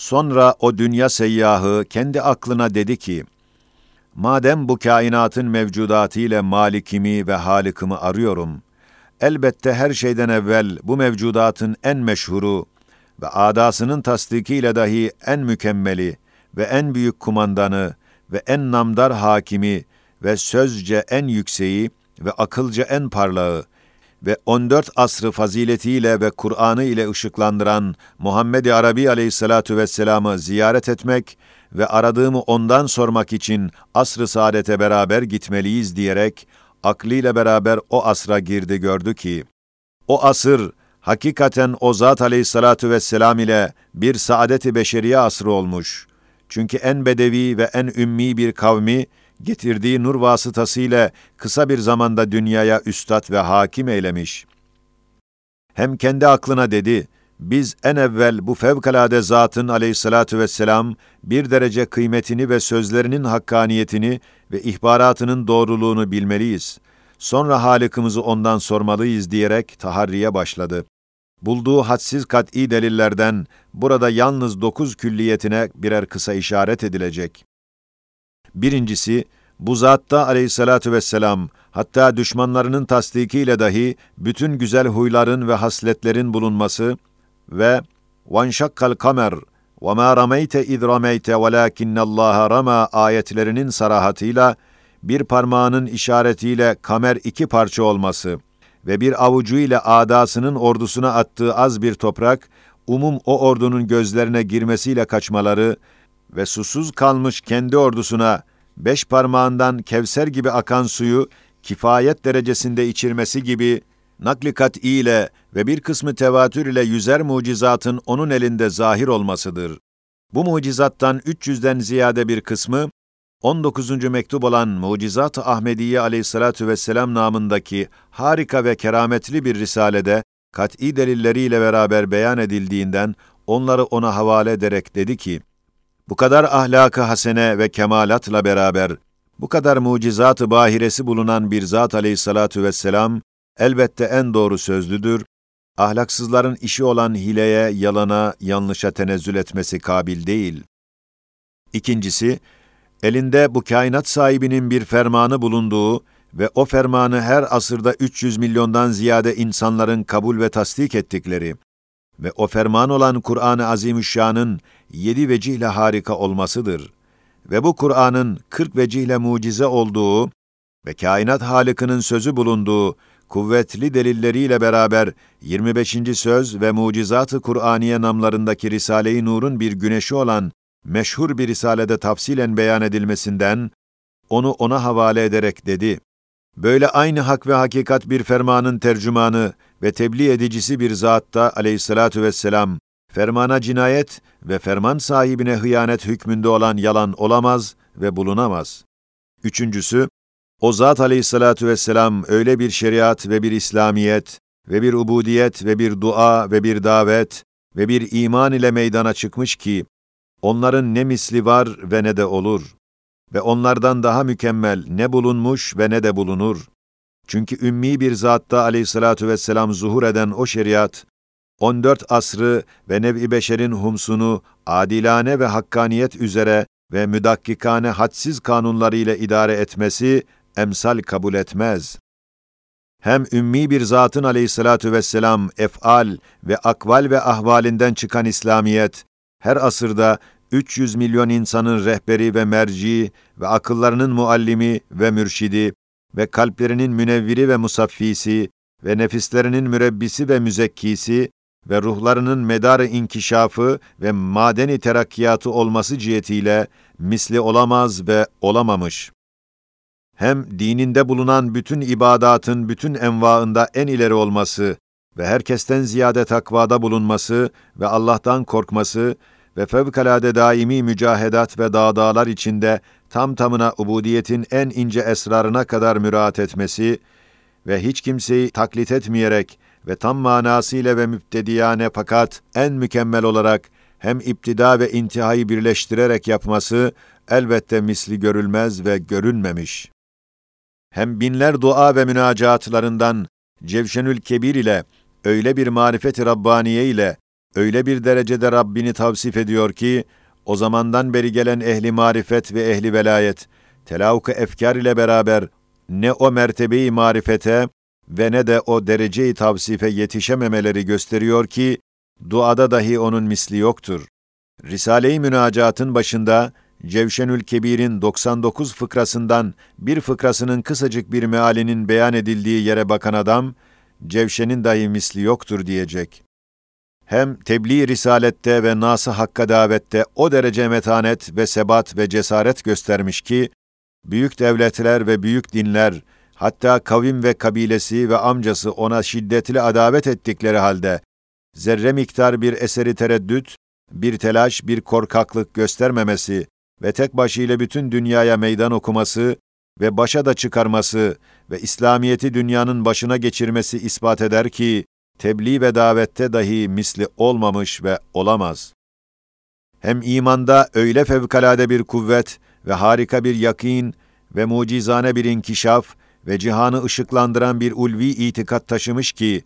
Sonra o dünya seyyahı kendi aklına dedi ki, Madem bu kainatın mevcudatı ile malikimi ve halikimi arıyorum, elbette her şeyden evvel bu mevcudatın en meşhuru ve adasının tasdikiyle dahi en mükemmeli ve en büyük kumandanı ve en namdar hakimi ve sözce en yükseği ve akılca en parlağı ve 14 asrı faziletiyle ve Kur'an'ı ile ışıklandıran Muhammed-i Arabi aleyhissalatu vesselam'ı ziyaret etmek ve aradığımı ondan sormak için asr-ı saadete beraber gitmeliyiz diyerek aklıyla beraber o asra girdi gördü ki, o asır hakikaten o zat aleyhissalatu vesselam ile bir saadet-i beşeriye asrı olmuş. Çünkü en bedevi ve en ümmi bir kavmi, getirdiği nur vasıtasıyla kısa bir zamanda dünyaya üstad ve hakim eylemiş. Hem kendi aklına dedi, biz en evvel bu fevkalade zatın aleyhissalatu vesselam bir derece kıymetini ve sözlerinin hakkaniyetini ve ihbaratının doğruluğunu bilmeliyiz. Sonra Halık'ımızı ondan sormalıyız diyerek taharriye başladı. Bulduğu hadsiz kat'i delillerden burada yalnız dokuz külliyetine birer kısa işaret edilecek. Birincisi, bu zatta aleyhissalatu vesselam, hatta düşmanlarının tasdikiyle dahi bütün güzel huyların ve hasletlerin bulunması ve vanşakkal kamer ve ma rameyte iz rameyte velakinnallaha rama ayetlerinin sarahatıyla bir parmağının işaretiyle kamer iki parça olması ve bir avucu ile adasının ordusuna attığı az bir toprak, umum o ordunun gözlerine girmesiyle kaçmaları ve susuz kalmış kendi ordusuna beş parmağından kevser gibi akan suyu kifayet derecesinde içirmesi gibi nakli ile ve bir kısmı tevatür ile yüzer mucizatın onun elinde zahir olmasıdır. Bu mucizattan 300'den ziyade bir kısmı 19. mektup olan Mucizat-ı Ahmediye aleyhissalatu vesselam namındaki harika ve kerametli bir risalede kat'i delilleriyle beraber beyan edildiğinden onları ona havale ederek dedi ki, bu kadar ahlakı hasene ve kemalatla beraber, bu kadar mucizat-ı bahiresi bulunan bir zat aleyhissalatu vesselam, elbette en doğru sözlüdür, ahlaksızların işi olan hileye, yalana, yanlışa tenezzül etmesi kabil değil. İkincisi, elinde bu kainat sahibinin bir fermanı bulunduğu ve o fermanı her asırda 300 milyondan ziyade insanların kabul ve tasdik ettikleri ve o ferman olan Kur'an-ı Azimüşşan'ın yedi vecihle harika olmasıdır. Ve bu Kur'an'ın kırk vecihle mucize olduğu ve kainat halikinin sözü bulunduğu kuvvetli delilleriyle beraber 25. söz ve mucizat-ı Kur'aniye namlarındaki Risale-i Nur'un bir güneşi olan meşhur bir risalede tafsilen beyan edilmesinden, onu ona havale ederek dedi, Böyle aynı hak ve hakikat bir fermanın tercümanı ve tebliğ edicisi bir zatta aleyhissalatu vesselam, fermana cinayet ve ferman sahibine hıyanet hükmünde olan yalan olamaz ve bulunamaz. Üçüncüsü, o zat aleyhissalatu vesselam öyle bir şeriat ve bir İslamiyet ve bir ubudiyet ve bir dua ve bir davet ve bir iman ile meydana çıkmış ki, onların ne misli var ve ne de olur ve onlardan daha mükemmel ne bulunmuş ve ne de bulunur. Çünkü ümmi bir zatta aleyhissalatu vesselam zuhur eden o şeriat, 14 asrı ve nev-i beşerin humsunu adilane ve hakkaniyet üzere ve müdakkikane hadsiz kanunlarıyla idare etmesi emsal kabul etmez. Hem ümmi bir zatın aleyhissalatu vesselam efal ve akval ve ahvalinden çıkan İslamiyet, her asırda 300 milyon insanın rehberi ve merci ve akıllarının muallimi ve mürşidi ve kalplerinin münevviri ve musaffisi ve nefislerinin mürebbisi ve müzekkisi ve ruhlarının medarı inkişafı ve madeni terakkiyatı olması cihetiyle misli olamaz ve olamamış. Hem dininde bulunan bütün ibadatın bütün envaında en ileri olması ve herkesten ziyade takvada bulunması ve Allah'tan korkması ve fevkalade daimi mücahedat ve dağdağlar içinde tam tamına ubudiyetin en ince esrarına kadar müraat etmesi ve hiç kimseyi taklit etmeyerek ve tam manasıyla ve müptediyane fakat en mükemmel olarak hem iptida ve intihayı birleştirerek yapması elbette misli görülmez ve görünmemiş. Hem binler dua ve münacatlarından Cevşenül Kebir ile öyle bir marifet-i Rabbaniye ile öyle bir derecede Rabbini tavsif ediyor ki, o zamandan beri gelen ehli marifet ve ehli velayet, telavuk efkar ile beraber ne o mertebeyi marifete ve ne de o dereceyi tavsife yetişememeleri gösteriyor ki, duada dahi onun misli yoktur. Risale-i Münacat'ın başında, Cevşenül Kebir'in 99 fıkrasından bir fıkrasının kısacık bir mealinin beyan edildiği yere bakan adam, Cevşen'in dahi misli yoktur diyecek. Hem tebliğ risalette ve nas hakka davette o derece metanet ve sebat ve cesaret göstermiş ki, büyük devletler ve büyük dinler, hatta kavim ve kabilesi ve amcası ona şiddetli adavet ettikleri halde, zerre miktar bir eseri tereddüt, bir telaş, bir korkaklık göstermemesi ve tek başıyla bütün dünyaya meydan okuması ve başa da çıkarması ve İslamiyeti dünyanın başına geçirmesi ispat eder ki, tebliğ ve davette dahi misli olmamış ve olamaz. Hem imanda öyle fevkalade bir kuvvet ve harika bir yakin ve mucizane bir inkişaf ve cihanı ışıklandıran bir ulvi itikat taşımış ki,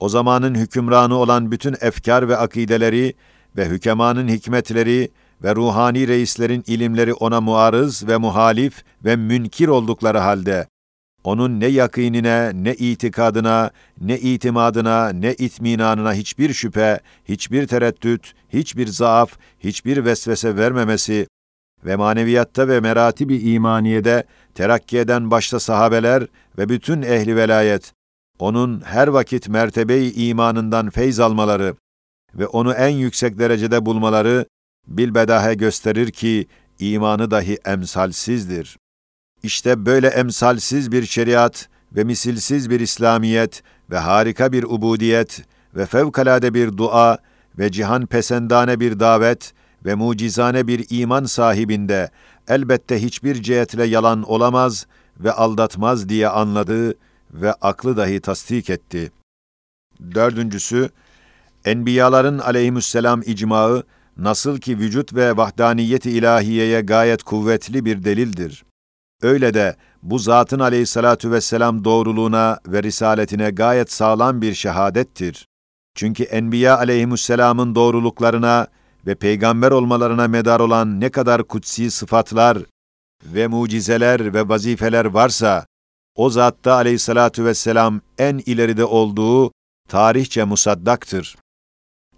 o zamanın hükümranı olan bütün efkar ve akideleri ve hükemanın hikmetleri ve ruhani reislerin ilimleri ona muarız ve muhalif ve münkir oldukları halde, onun ne yakinine, ne itikadına, ne itimadına, ne itminanına hiçbir şüphe, hiçbir tereddüt, hiçbir zaaf, hiçbir vesvese vermemesi ve maneviyatta ve meratibi imaniyede terakki eden başta sahabeler ve bütün ehli velayet, onun her vakit mertebe-i imanından feyz almaları ve onu en yüksek derecede bulmaları, bilbedahe gösterir ki, imanı dahi emsalsizdir. İşte böyle emsalsiz bir şeriat ve misilsiz bir İslamiyet ve harika bir ubudiyet ve fevkalade bir dua ve cihan pesendane bir davet ve mucizane bir iman sahibinde elbette hiçbir cihetle yalan olamaz ve aldatmaz diye anladı ve aklı dahi tasdik etti. Dördüncüsü, Enbiyaların aleyhisselam icmağı, nasıl ki vücut ve vahdaniyet-i ilahiyeye gayet kuvvetli bir delildir. Öyle de bu zatın aleyhissalatu vesselam doğruluğuna ve risaletine gayet sağlam bir şehadettir. Çünkü Enbiya aleyhisselamın doğruluklarına ve peygamber olmalarına medar olan ne kadar kutsi sıfatlar ve mucizeler ve vazifeler varsa, o zatta aleyhissalatu vesselam en ileride olduğu tarihçe musaddaktır.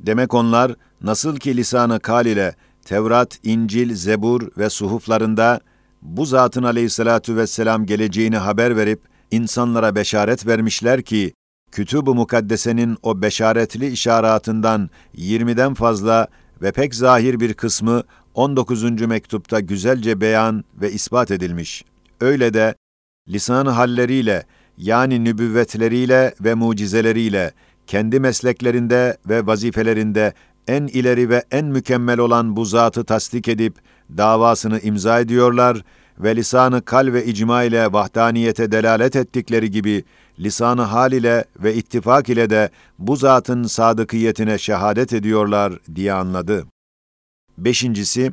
Demek onlar nasıl ki lisanı kal ile Tevrat, İncil, Zebur ve suhuflarında bu zatın aleyhissalatu vesselam geleceğini haber verip insanlara beşaret vermişler ki, Kütüb-ü Mukaddese'nin o beşaretli işaratından 20'den fazla ve pek zahir bir kısmı 19. mektupta güzelce beyan ve ispat edilmiş. Öyle de lisan halleriyle yani nübüvvetleriyle ve mucizeleriyle kendi mesleklerinde ve vazifelerinde en ileri ve en mükemmel olan bu zatı tasdik edip davasını imza ediyorlar ve lisanı kal ve icma ile vahdaniyete delalet ettikleri gibi lisanı hal ile ve ittifak ile de bu zatın sadıkiyetine şehadet ediyorlar diye anladı. Beşincisi,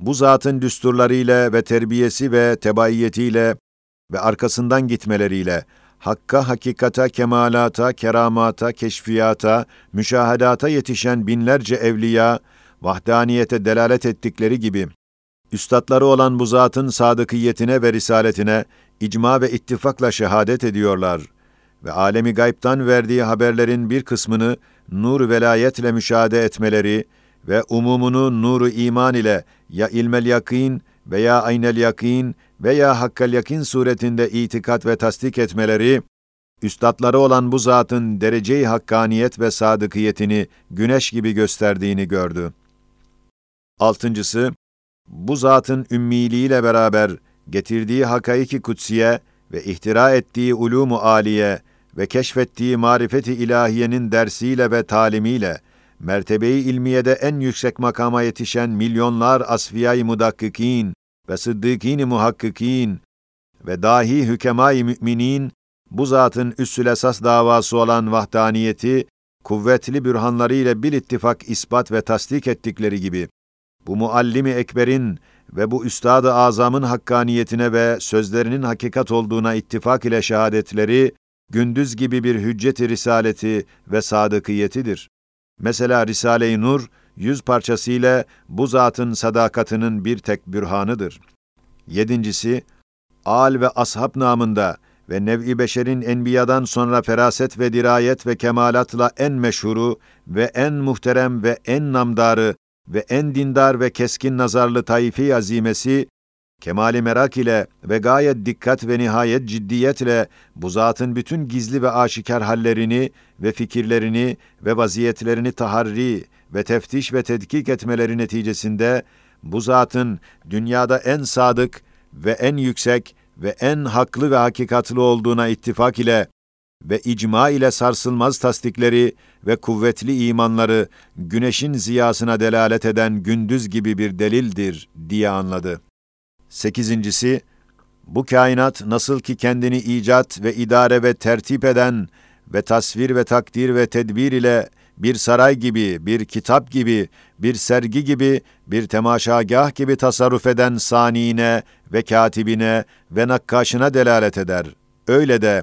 bu zatın düsturlarıyla ve terbiyesi ve tebaiyetiyle ve arkasından gitmeleriyle hakka, hakikata, kemalata, keramata, keşfiyata, müşahedata yetişen binlerce evliya, vahdaniyete delalet ettikleri gibi, üstadları olan bu zatın sadıkiyetine ve risaletine, icma ve ittifakla şehadet ediyorlar ve alemi gaybtan verdiği haberlerin bir kısmını nur velayetle müşahede etmeleri ve umumunu nuru iman ile ya ilmel yakin veya aynel yakin veya hakkal yakin suretinde itikat ve tasdik etmeleri, üstadları olan bu zatın dereceyi hakkaniyet ve sadıkiyetini güneş gibi gösterdiğini gördü. Altıncısı, bu zatın ümmiliğiyle beraber getirdiği hakaiki kutsiye ve ihtira ettiği ulumu aliye ve keşfettiği marifeti ilahiyenin dersiyle ve talimiyle, mertebeyi ilmiyede en yüksek makama yetişen milyonlar asfiyay mudakkikin ve sıddıkîn-i muhakkikin ve dahi hükemâ-i müminin bu zatın üssül esas davası olan vahdaniyeti kuvvetli bürhanlarıyla bir ittifak ispat ve tasdik ettikleri gibi bu muallimi ekberin ve bu üstad-ı azamın hakkaniyetine ve sözlerinin hakikat olduğuna ittifak ile şehadetleri gündüz gibi bir hüccet-i risaleti ve sadıkiyetidir. Mesela Risale-i Nur, yüz parçasıyla bu zatın sadakatinin bir tek bürhanıdır. Yedincisi, al ve ashab namında ve nev'i beşerin enbiyadan sonra feraset ve dirayet ve kemalatla en meşhuru ve en muhterem ve en namdarı ve en dindar ve keskin nazarlı taifi azimesi, kemali merak ile ve gayet dikkat ve nihayet ciddiyetle bu zatın bütün gizli ve aşikar hallerini ve fikirlerini ve vaziyetlerini taharri ve teftiş ve tetkik etmeleri neticesinde bu zatın dünyada en sadık ve en yüksek ve en haklı ve hakikatlı olduğuna ittifak ile ve icma ile sarsılmaz tasdikleri ve kuvvetli imanları güneşin ziyasına delalet eden gündüz gibi bir delildir diye anladı. Sekizincisi, bu kainat nasıl ki kendini icat ve idare ve tertip eden ve tasvir ve takdir ve tedbir ile bir saray gibi, bir kitap gibi, bir sergi gibi, bir temaşagah gibi tasarruf eden sanine ve katibine ve nakkaşına delalet eder. Öyle de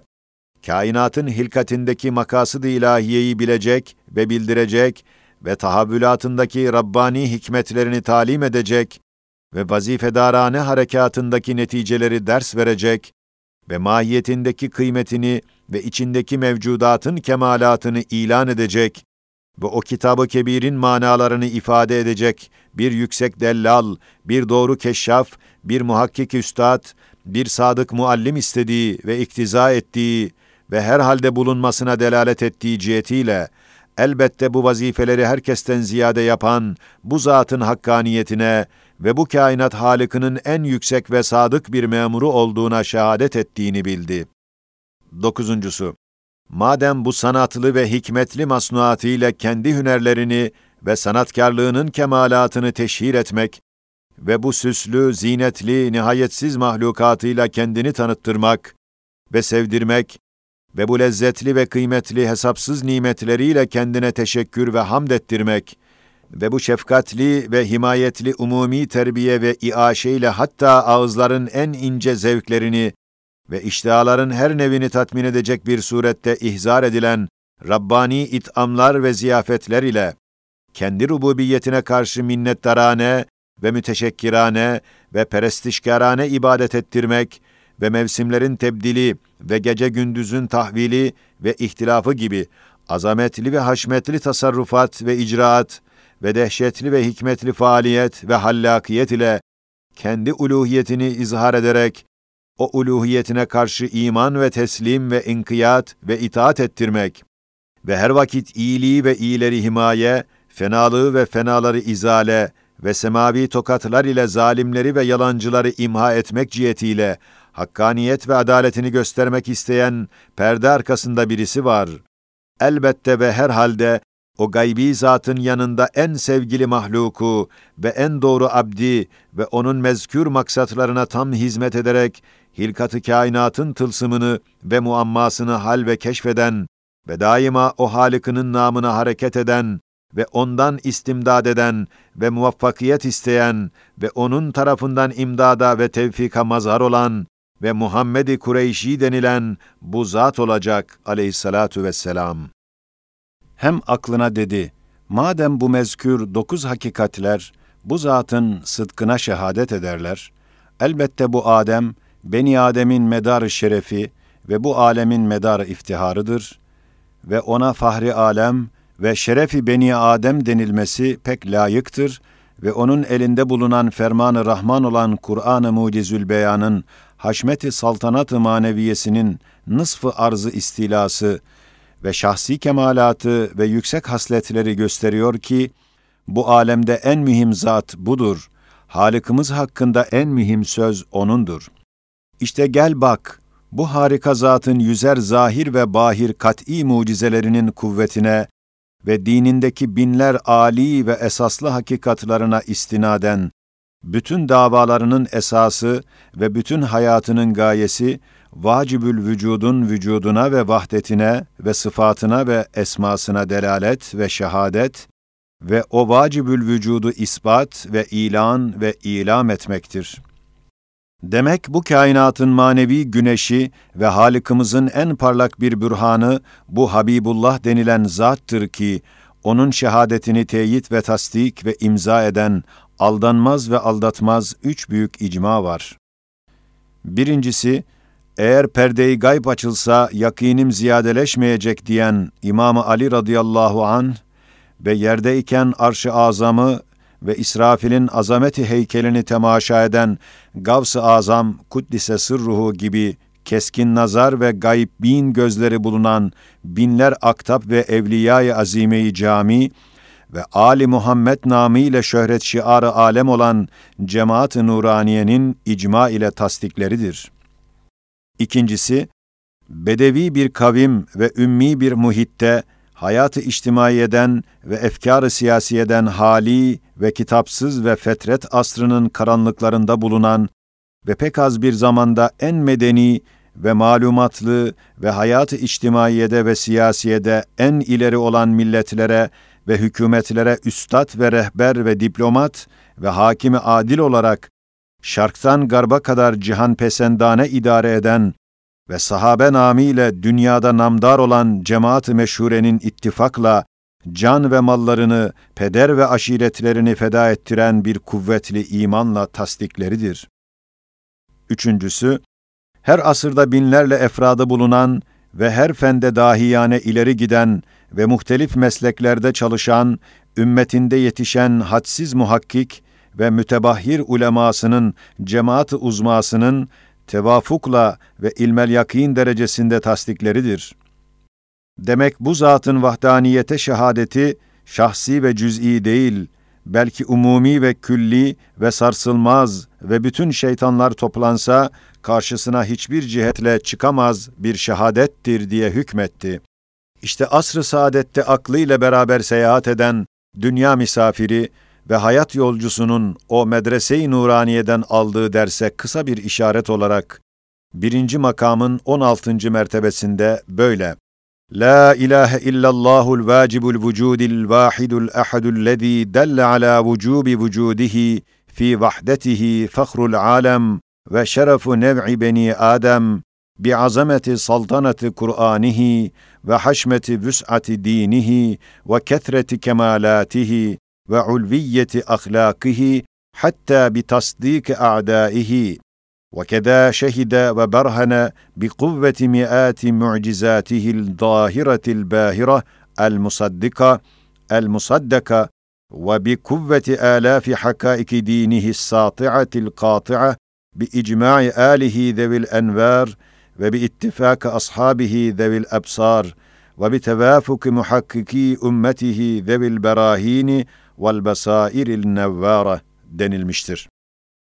kainatın hilkatindeki makasıd-ı ilahiyeyi bilecek ve bildirecek ve tahavvülatındaki Rabbani hikmetlerini talim edecek ve vazifedarane harekatındaki neticeleri ders verecek ve mahiyetindeki kıymetini ve içindeki mevcudatın kemalatını ilan edecek ve o kitabı kebirin manalarını ifade edecek bir yüksek dellal, bir doğru keşşaf, bir muhakkik üstad, bir sadık muallim istediği ve iktiza ettiği ve her halde bulunmasına delalet ettiği cihetiyle, elbette bu vazifeleri herkesten ziyade yapan bu zatın hakkaniyetine ve bu kainat Halık'ının en yüksek ve sadık bir memuru olduğuna şehadet ettiğini bildi. Dokuzuncusu, madem bu sanatlı ve hikmetli masnuatıyla kendi hünerlerini ve sanatkarlığının kemalatını teşhir etmek ve bu süslü, zinetli, nihayetsiz mahlukatıyla kendini tanıttırmak ve sevdirmek ve bu lezzetli ve kıymetli hesapsız nimetleriyle kendine teşekkür ve hamd ettirmek ve bu şefkatli ve himayetli umumi terbiye ve iaşeyle hatta ağızların en ince zevklerini ve iştihaların her nevini tatmin edecek bir surette ihzar edilen Rabbani it'amlar ve ziyafetler ile kendi rububiyetine karşı minnettarane ve müteşekkirane ve perestişkarane ibadet ettirmek ve mevsimlerin tebdili ve gece gündüzün tahvili ve ihtilafı gibi azametli ve haşmetli tasarrufat ve icraat ve dehşetli ve hikmetli faaliyet ve hallakiyet ile kendi uluhiyetini izhar ederek o uluhiyetine karşı iman ve teslim ve inkiyat ve itaat ettirmek ve her vakit iyiliği ve iyileri himaye, fenalığı ve fenaları izale ve semavi tokatlar ile zalimleri ve yalancıları imha etmek cihetiyle hakkaniyet ve adaletini göstermek isteyen perde arkasında birisi var. Elbette ve herhalde o gaybi zatın yanında en sevgili mahluku ve en doğru abdi ve onun mezkür maksatlarına tam hizmet ederek hilkatı kainatın tılsımını ve muammasını hal ve keşfeden ve daima o Halık'ının namına hareket eden ve ondan istimdad eden ve muvaffakiyet isteyen ve onun tarafından imdada ve tevfika mazhar olan ve Muhammed-i Kureyşi denilen bu zat olacak aleyhissalatu vesselam. Hem aklına dedi, madem bu mezkür dokuz hakikatler bu zatın sıdkına şehadet ederler, elbette bu Adem, Beni Adem'in medarı şerefi ve bu alemin medarı iftiharıdır ve ona fahri alem ve şerefi Beni Adem denilmesi pek layıktır ve onun elinde bulunan fermanı Rahman olan Kur'an-ı Mucizül Beyan'ın haşmeti saltanat-ı maneviyesinin nısfı arzı istilası ve şahsi kemalatı ve yüksek hasletleri gösteriyor ki, bu alemde en mühim zat budur. Halıkımız hakkında en mühim söz O'nundur. İşte gel bak, bu harika zatın yüzer zahir ve bahir kat'i mucizelerinin kuvvetine ve dinindeki binler âli ve esaslı hakikatlarına istinaden, bütün davalarının esası ve bütün hayatının gayesi, vacibül vücudun vücuduna ve vahdetine ve sıfatına ve esmasına delalet ve şehadet ve o vacibül vücudu ispat ve ilan ve ilam etmektir. Demek bu kainatın manevi güneşi ve Halık'ımızın en parlak bir bürhanı bu Habibullah denilen zattır ki, onun şehadetini teyit ve tasdik ve imza eden aldanmaz ve aldatmaz üç büyük icma var. Birincisi, eğer perdeyi gayb açılsa yakinim ziyadeleşmeyecek diyen İmam Ali radıyallahu an ve yerdeyken arş-ı azamı ve İsrafil'in azameti heykelini temaşa eden Gavs-ı Azam Kuddise Sırruhu gibi keskin nazar ve gayb bin gözleri bulunan binler aktap ve evliyayı azime cami ve Ali Muhammed namı ile şöhret şiarı alem olan Cemaat-ı Nuraniye'nin icma ile tasdikleridir. İkincisi, bedevi bir kavim ve ümmi bir muhitte hayatı içtimaiyeden ve efkar-ı siyasiyeden hali ve kitapsız ve fetret asrının karanlıklarında bulunan ve pek az bir zamanda en medeni ve malumatlı ve hayat-ı içtimaiyede ve siyasiyede en ileri olan milletlere ve hükümetlere üstad ve rehber ve diplomat ve hakimi adil olarak şarktan garba kadar cihan pesendane idare eden ve sahabe namiyle dünyada namdar olan cemaat-ı meşhurenin ittifakla can ve mallarını, peder ve aşiretlerini feda ettiren bir kuvvetli imanla tasdikleridir. Üçüncüsü, her asırda binlerle efradı bulunan ve her fende dahiyane ileri giden ve muhtelif mesleklerde çalışan, ümmetinde yetişen hadsiz muhakkik ve mütebahhir ulemasının, cemaat-ı uzmasının tevafukla ve ilmel yakin derecesinde tasdikleridir. Demek bu zatın vahdaniyete şehadeti şahsi ve cüz'i değil, belki umumi ve külli ve sarsılmaz ve bütün şeytanlar toplansa karşısına hiçbir cihetle çıkamaz bir şehadettir diye hükmetti. İşte asr-ı saadette aklıyla beraber seyahat eden dünya misafiri ve hayat yolcusunun o medrese-i nuraniyeden aldığı derse kısa bir işaret olarak birinci makamın 16. mertebesinde böyle لا إله إلا الله الواجب الوجود الواحد الأحد الذي دل على وجوب وجوده في وحدته فخر العالم وشرف نبع بني آدم بعظمة سلطنة قرآنه وحشمة وسعة دينه وكثرة كمالاته وعلوية أخلاقه حتى بتصديق أعدائه. وكذا شهد وبرهن بقوة مئات معجزاته الظاهرة الباهرة المصدقه المصدقه وبقوة آلاف حكائك دينه الساطعة القاطعة بإجماع آله ذوي الأنوار وباتفاق أصحابه ذوي الأبصار وبتوافق محققي أمته ذوي البراهين والبصائر النوارة denilmiştir.